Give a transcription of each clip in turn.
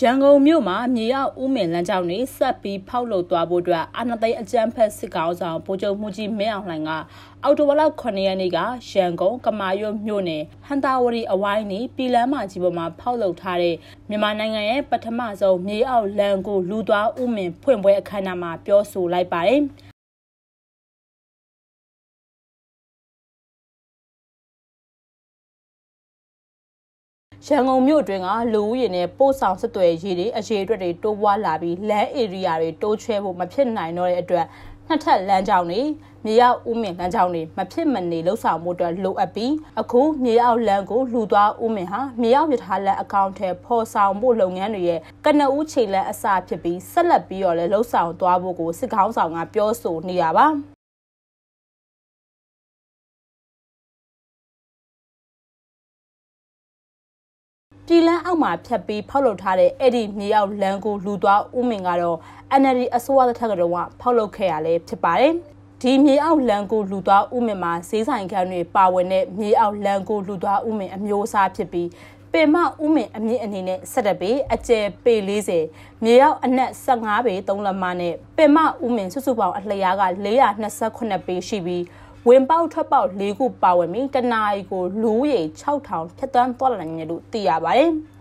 ရန်ကုန်မြို့မှာမြေရောက်ဦးမင်လမ်းကြောင်းတွေဆက်ပြီးဖောက်လုပ်သွားဖို့အတွက်အာဏာသိမ်းအကြမ်းဖက်စစ်ကောင်ဆောင်ဗိုလ်ချုပ်မှုကြီးမင်းအောင်လှိုင်ကအော်တိုဝလောက်9ရက်နေ့ကရန်ကုန်ကမာရွတ်မြို့နယ်ဟန်တာဝရီအဝိုင်းနေပြည်လမ်းမကြီးပေါ်မှာဖောက်လုပ်ထားတဲ့မြန်မာနိုင်ငံရဲ့ပထမဆုံးမြေအောက်လမ်းကိုလူသွားဦးမင်ဖွင့်ပွဲအခမ်းအနားမှာပြောဆိုလိုက်ပါတယ်။ ရန်ကုန်မြို့အတွင်းကလူဦးရေနဲ့ပို့ဆောင်စစ်တွေရေးတွေအခြေအတွက်တွေတိုးပွားလာပြီးလမ်းဧရိယာတွေတိုးချဲဖို့မဖြစ်နိုင်တော့တဲ့အတွက်နှစ်ထပ်လမ်းကြောင်းတွေမြေရောက်ဦးမင်လမ်းကြောင်းတွေမဖြစ်မနေလှုပ်ဆောင်မှုအတွက်လိုအပ်ပြီးအခုမြေရောက်လမ်းကိုလူသွားဦးမင်ဟာမြေရောက်ရထားလမ်းအကောင့်ထဲပေါ်ဆောင်ဖို့လုပ်ငန်းတွေရဲ့ကနဦးခြေလမ်းအစဖြစ်ပြီးဆက်လက်ပြီးတော့လည်းလှုပ်ဆောင်သွားဖို့ကိုစစ်ကောင်းဆောင်ကပြောဆိုနေရပါ ပြည်လန်းအောက်မှာဖြတ်ပြီးဖောက်လုပ်ထားတဲ့အဲ့ဒီမြေရောက်လမ်းကိုလူသွားဦးမင်ကတော့ NLD အစိုးရတစ်ထက်ကတော့ဖောက်လုပ်ခဲ့ရလဲဖြစ်ပါတယ်။ဒီမြေအောက်လမ်းကိုလူသွားဦးမင်မှာဈေးဆိုင်ခန်းတွေပါဝင်တဲ့မြေအောက်လမ်းကိုလူသွားဦးမင်အမျိုးအစားဖြစ်ပြီးပင်မဥမင်အမြင့်အနေနဲ့17ပေအကျယ်ပေ40မြေရောက်အနက်15ပေ3လက်မနဲ့ပင်မဥမင်စုစုပေါင်းအလျားက428ပေရှိပြီး ဝင်ပေါက်ထွက်ပေါက်၄ခုပါဝင်ပြီးတနာရီကိုလူဦးရေ6000ဖြတ်တန်းသွားလာနိုင်တယ်လို့သိရပါတယ်။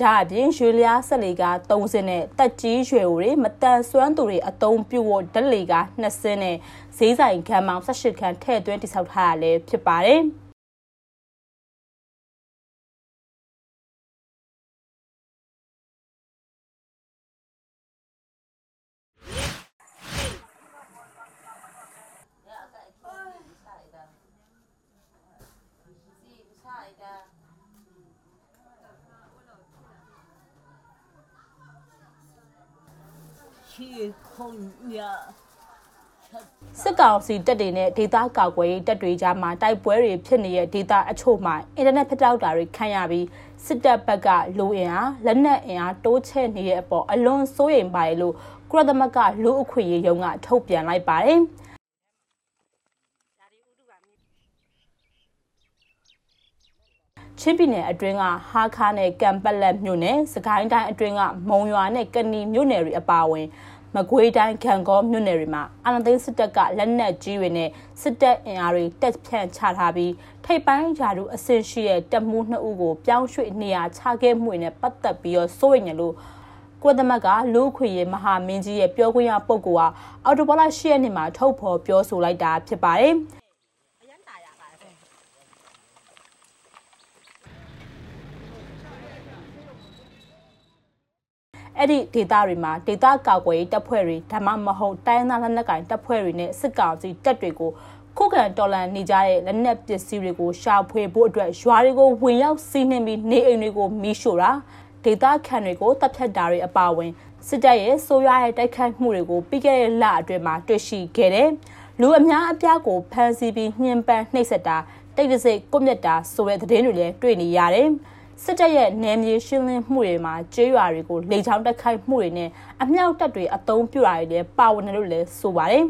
ဒါအပြင်ရွှေလျားဆက်လီက3စင်းနဲ့တက်ကြီးရွှေတွေမတန်ဆွမ်းသူတွေအတုံးပြုတ်ဖို့ဓလီက2စင်းနဲ့ဈေးဆိုင်ခန်းပေါင်း18ခန်းထည့်သွင်းတိစောက်ထားရလဲဖြစ်ပါတယ်။ စစ်ကောင်စီတပ်တွေနဲ့ဒေသကာကွယ်ရေးတပ်တွေကြားမှာတိုက်ပွဲတွေဖြစ်နေတဲ့ဒေသအချို့မှာအင်တာနက်ဖျက်တောက်တာတွေခံရပြီးစစ်တပ်ဘက်ကလူအင်အားလက်နက်အင်အားတိုးချဲ့နေတဲ့အပေါ်အလွန်စိုးရိမ်ပါတယ်လို့ကုလသမဂ္ဂလူအခွင့်အရေးရုံးကထုတ်ပြန်လိုက်ပါတယ်။ ချင်းပြည်နယ်အတွင်းကဟာခါနဲ့ကံပက်လက်မြို့နယ်စကိုင်းတိုင်းအတွင်းကမုံရွာနဲ့ကဏီမြို့နယ်တွေအပါအဝင်မကွေးတိုင်းခံကောမြို့နယ်တွေမှာအာဏာသိမ်းစစ်တပ်ကလက်နက်ကြီးတွေနဲ့စစ်တပ်အင်အားတွေတက်ဖြန့်ချထားပြီးထိပ်ပိုင်းယာတို့အဆင့်ရှိတဲ့တပ်မှုနှစ်ဦးကိုပြောင်းရွှေ့နေရာချခဲ့မှုတွေနဲ့ပတ်သက်ပြီးတော့စိုးရိမ်ရလို့ကုလသမဂ္ဂလူ့ခွေရေးမဟာမင်းကြီးရဲ့ပြောခွင့်ရပုဂ္ဂိုလ်ဟာအော်တိုဘလာ၈ရက်နေ့မှာထုတ်ဖော်ပြောဆိုလိုက်တာဖြစ်ပါတယ်။ အဲ့ဒီဒေသတွေမှာဒေသကာကွယ်ရေးတပ်ဖွဲ့တွေဒါမှမဟုတ်တိုင်းသားလက်နက်ကိုင်တပ်ဖွဲ့တွေနဲ့စစ်ကောင်စီတပ်တွေကိုခုခံတော်လှန်နေကြတဲ့လက်နက်ပစ္စည်းတွေကိုရှာဖွေဖို့အတွက်ရွာတွေကိုဝင်ရောက်စီးနှင်ပြီးနေအိမ်တွေကိုမီးရှို့တာဒေသခံတွေကိုတပ်ဖြတ်တာတွေအပါအဝင်စစ်တပ်ရဲ့ဆိုးရွားတဲ့တိုက်ခိုက်မှုတွေကိုပြီးခဲ့တဲ့လအတွင်းမှာတွေ့ရှိခဲ့တယ်။လူအများအပြားကိုဖမ်းဆီးပြီးညှဉ်းပန်းနှိပ်စက်တာတိတ်တဆိတ်ကွပ်မျက်တာဆိုတဲ့သတင်းတွေလည်းတွေ့နေရတယ်။ စစ်တပ်ရဲ့နယ်မြေရှင်းလင်းမှုတွေမှာကျေးရွာတွေကိုလေကြောင်းတက်ခိုက်မှုတွေနဲ့အမြောက်တပ်တွေအုံပြတာတွေလည်းပါဝင်တယ်လို့လည်းဆိုပါတယ်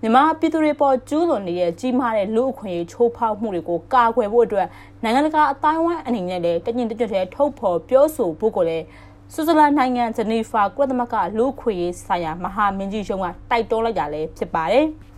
မြန်မာပြည်သူတွေပေါ်ကျူးလွန်နေတဲ့ကြီးမားတဲ့လူအခွင့်အရေးချိုးဖောက်မှုတွေကိုကာကွယ်ဖို့အတွက်နိုင်ငံတကာအတိုင်းအဝိုင်းအနေနဲ့လည်းတညင်တကြွတဲ့ထုတ်ဖော်ပြောဆိုဖို့ကိုလည်းဆွစ်ဇာလန်နိုင်ငံဂျနီဖာကုလသမဂ္ဂလူ့အခွင့်အရေးဆိုင်ရာမဟာမင်းကြီးရုံးကတိုက်တွန်းလိုက်တာလည်းဖြစ်ပါတယ်။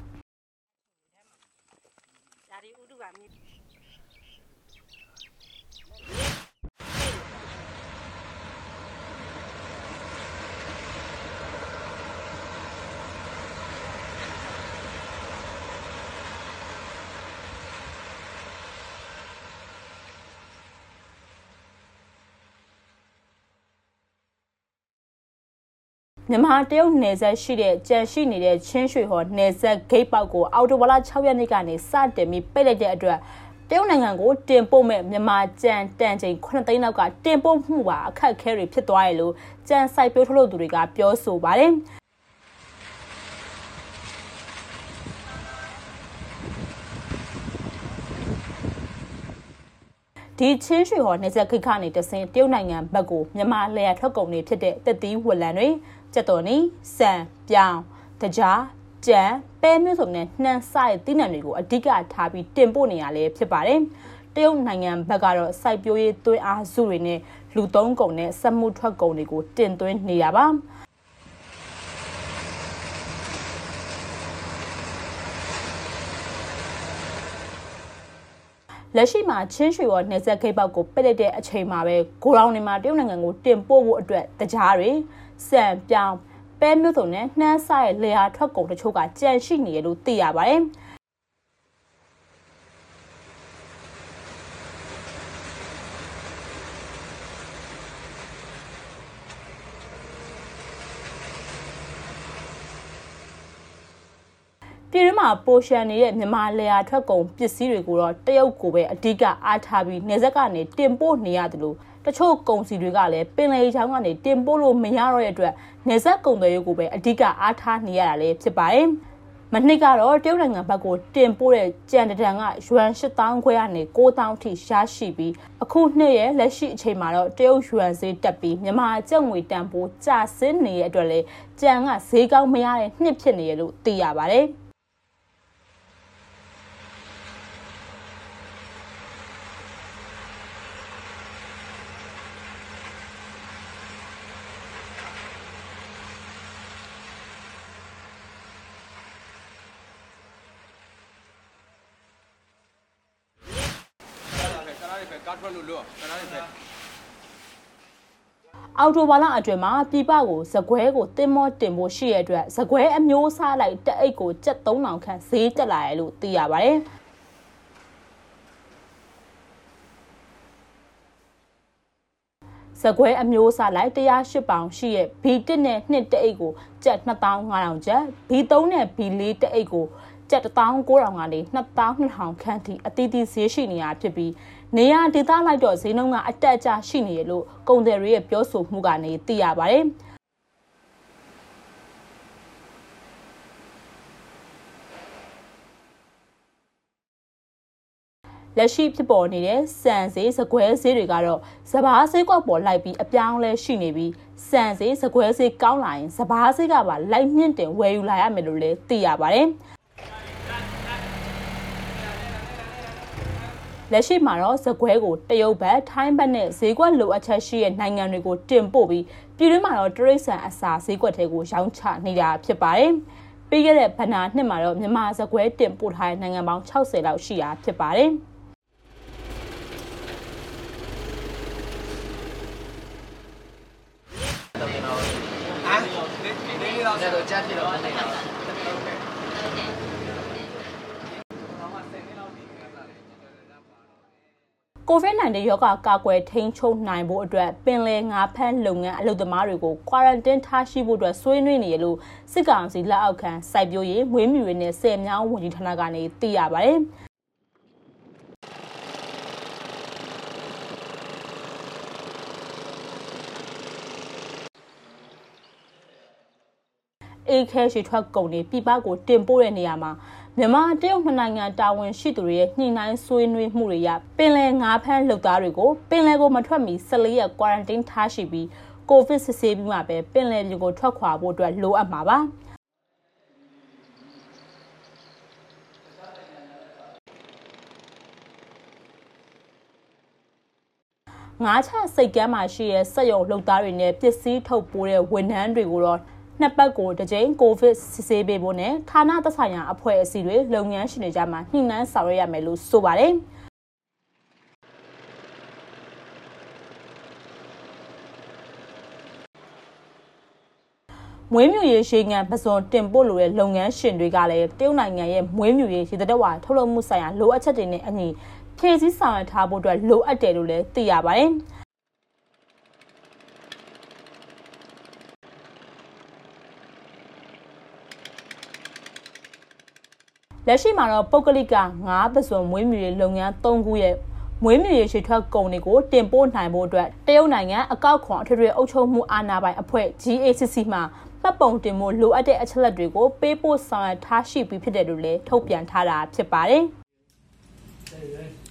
မြန်မာတရုတ်နယ်စပ်ရှိတဲ့ကြံရှိနေတဲ့ချင်းရွှေဟော်နယ်စပ်ဂိတ်ပေါက်ကိုအော်တိုဝလာ6ရက်နေ့ကနေစတင်ပြီးပိတ်လိုက်တဲ့အတွက်တရုတ်နိုင်ငံကိုတင်ပို့မဲ့မြန်မာကြံတန်ချိန်9သိန်းလောက်ကတင်ပို့မှုပါအခက်အခဲတွေဖြစ်သွားရလို့ကြံစိုက်ပျိုးထုတ်လုပ်သူတွေကပြောဆိုပါတယ် ဒီချင်းရွှေဟော်နေဆက်ခိခကနေတဆင်တရုတ်နိုင်ငံဘက်ကိုမြန်မာလျှက်ထွက်ကုန်တွေဖြစ်တဲ့တက်သီးဝလံတွေကြက်တော်နီစံပြောင်းတတကြားကြံပဲမျိုးစုံနဲ့နှမ်းစတဲ့သီးနှံတွေကိုအဓိကထားပြီးတင်ပို့နေရလဲဖြစ်ပါတယ်တရုတ်နိုင်ငံဘက်ကတော့စိုက်ပျိုးရေးသွင်းအားစုတွေနဲ့လူသုံးကုန်နဲ့စက်မှုထွက်ကုန်တွေကိုတင်သွင်းနေရပါ လက်ရှိမှာချင်းရွှေရောနေဆက်ခိတ်ပေါက်ကိုပိတ်လိုက်တဲ့အချိန်မှာပဲဂိုရောင်တွေမှာတရုတ်နိုင်ငံကိုတင်ပို့ဖို့အတွက်တကြားတွေစံပြောင်းပဲမျိုးစုံနဲ့နှမ်းဆရဲ့လေယာထွက်ကုန်တချို့ကကြန့်ရှိနေရလို့သိရပါတယ်။ မှာပိုရှန်နေတဲ့မြန်မာလေယာထွက်ကုန်ပစ္စည်းတွေကိုတော့တရုတ်ကိုပဲအဓိကအားထားပြီးနေဆက်ကနေတင်ပို့နေရတယ်လို့တချို့ကုန်စည်တွေကလည်းပင်လယ်ချောင်းကနေတင်ပို့လို့မရတော့တဲ့အတွက်နေဆက်ကုန်တွေကိုပဲအဓိကအားထားနေရတာလည်းဖြစ်ပါတယ်။မနှစ်ကတော့တရုတ်နိုင်ငံဘက်ကိုတင်ပို့တဲ့ကြံတံကယွမ်8000ခွဲကနေ9000ထိရရှိပြီးအခုနှစ်ရဲ့လက်ရှိအချိန်မှာတော့တရုတ်ယွမ်ဈေးတက်ပြီးမြန်မာကျပ်ငွေတန်ဖိုးကျဆင်းနေတဲ့အတွက်လည်းကြံကဈေးကောင်းမရတဲ့နှစ်ဖြစ်နေရလို့သိရပါတယ်။ ကားထွက်လို့လို့ခဏလေးပဲအော်တိုဘာလအတွင်းမှာပြပကိုဇကွဲကိုတင်မောတင်ဖို့ရှိရတဲ့အတွက်ဇကွဲအမျိုးစားလိုက်တက်အိတ်ကိုကျက်3000ခန့်ဈေးတက်လာရလို့သိရပါတယ်ဇကွဲအမျိုးအစားလိုက်108ပေါင်ရှိရဲ့ B1 နဲ့2တအိတ်ကိုကျပ်2500ကျပ် B3 နဲ့ B4 တအိတ်ကိုကျပ်19000ကနေ2200ခန့်ထိအသီးသီးဈေးရှိနေတာဖြစ်ပြီး နေရာဒေသလိုက်တော့ဈေးနှုန်းကအတက်အကျရှိနေရလို့ကုန်သည်တွေရဲ့ပြောဆိုမှုကနေသိရပါတယ်လက်ရှိဖြစ်ပေါ်နေတဲ့စံဈေးစကွဲဈေးတွေကတော့စဘာဈေးကွက်ပေါ်လိုက်ပြီးအပြောင်းလဲရှိနေပြီးစံဈေးစကွဲဈေးကောင်းလာရင်စဘာဈေးကပါလိုက်မြင့်တင်ဝယ်ယူလာရမယ်လို့လည်းသိရပါတယ်။ လက်ရှိမှာတော့ဇကွဲကိုတရုတ်ဘက်ထိုင်းဘက်နဲ့ဈေးကွက်လိုအပ်ချက်ရှိတဲ့နိုင်ငံတွေကိုတင်ပို့ပြီးပြည်တွင်းမှာတော့တရိတ်ဆန်အစာဈေးကွက်တွေကိုရောင်းချနေတာဖြစ်ပါတယ်။ပြီးခဲ့တဲ့ဘဏ္ဍာနှစ်မှာတော့မြန်မာဇကွဲတင်ပို့ထားတဲ့နိုင်ငံပေါင်း60လောက်ရှိတာဖြစ်ပါတယ်။တော့ကျွန်တော်အာဒီနေ့တော့ကျတော့ကြားဖြစ်တော့အနေနဲ့ COVID-19 ရောဂါကာကွယ်ထိန်းချုပ်နိုင်ဖို့အတွက်ပင်လယ်ငါးဖမ်းလုပ်ငန်းအလုပ်သမားတွေကို quarantine ထားရှိဖို့အတွက်ဆွေးနွေးနေရလို့စစ်ကောင်စီလက်အောက်ခံစိုက်ပျိုးရေးမွေးမြူရေးနဲ့ဆယ်မြောင်းဝန်ကြီးဌာနကနေသိရပါတယ်။အေခဲရှိထွက်ကုန်တွေပြပကိုတင်ပို့တဲ့နေရာမှာ မြန်မာတရုတ်နှစ်နိုင်ငံတာဝန်ရှိသူတွေရဲ့ညှိနှိုင်းဆွေးနွေးမှုတွေရပင်လယ်ငါးဖမ်းလုပ်သားတွေကိုပင်လယ်ကိုမထွက်မီ14ရက် quarantine ထားရှိပြီးကိုဗစ်စစ်ဆေးပြီးမှပဲပင်လယ်ပြင်ကိုထွက်ခွာဖို့အတွက်လိုအပ်မှာပါငါးချစိတ်ကမ်းမှာရှိတဲ့စက်ရုံလုပ်သားတွေနဲ့ပစ္စည်းထုတ်ပိုးတဲ့ဝန်ထမ်းတွေကိုတော့ နှစ်ပတ်ကိုတစ်ကြိမ်ကိုဗစ်စစ်ဆေးပေးဖို့နဲ့ဌာနသက်ဆိုင်ရာအဖွဲ့အစည်းတွေလုပ်ငန်းရှင်တွေကြားမှာညှိနှိုင်းဆောင်ရွက်ရမယ်လို့ဆိုပါတယ်။မွေးမြူရေးရှေးငံပစွန်တင်ပို့လိုတဲ့လုပ်ငန်းရှင်တွေကလည်းတရုတ်နိုင်ငံရဲ့မွေးမြူရေးရေသက်ဝါထုတ်လုပ်မှုဆိုင်ရာလိုအပ်ချက်တွေနဲ့အညီဖြည့်ဆည်းဆောင်ရွက်ထားဖို့အတွက်လိုအပ်တယ်လို့လည်းသိရပါတယ်။ လက်ရှိမှာတော့ပုဂ္ဂလိကငါးပစွန်မွေးမြူရေးလုပ်ငန်း၃ခုရဲ့မွေးမြူရေးရှေ့ထွက်ကုန်တွေကိုတင်ပို့နိုင်ဖို့အတွက်တရုတ်နိုင်ငံအကောက်ခွန်အထွေထွေအုပ်ချုပ်မှုအာဏာပိုင်အဖွဲ့ GACC မှမှတ်ပုံတင်မှုလိုအပ်တဲ့အချက်လက်တွေကိုပေးပို့ဆောင်ရွက်ထားရှိပြီးဖြစ်တယ်လို့လည်းထုတ်ပြန်ထားတာဖြစ်ပါတယ်။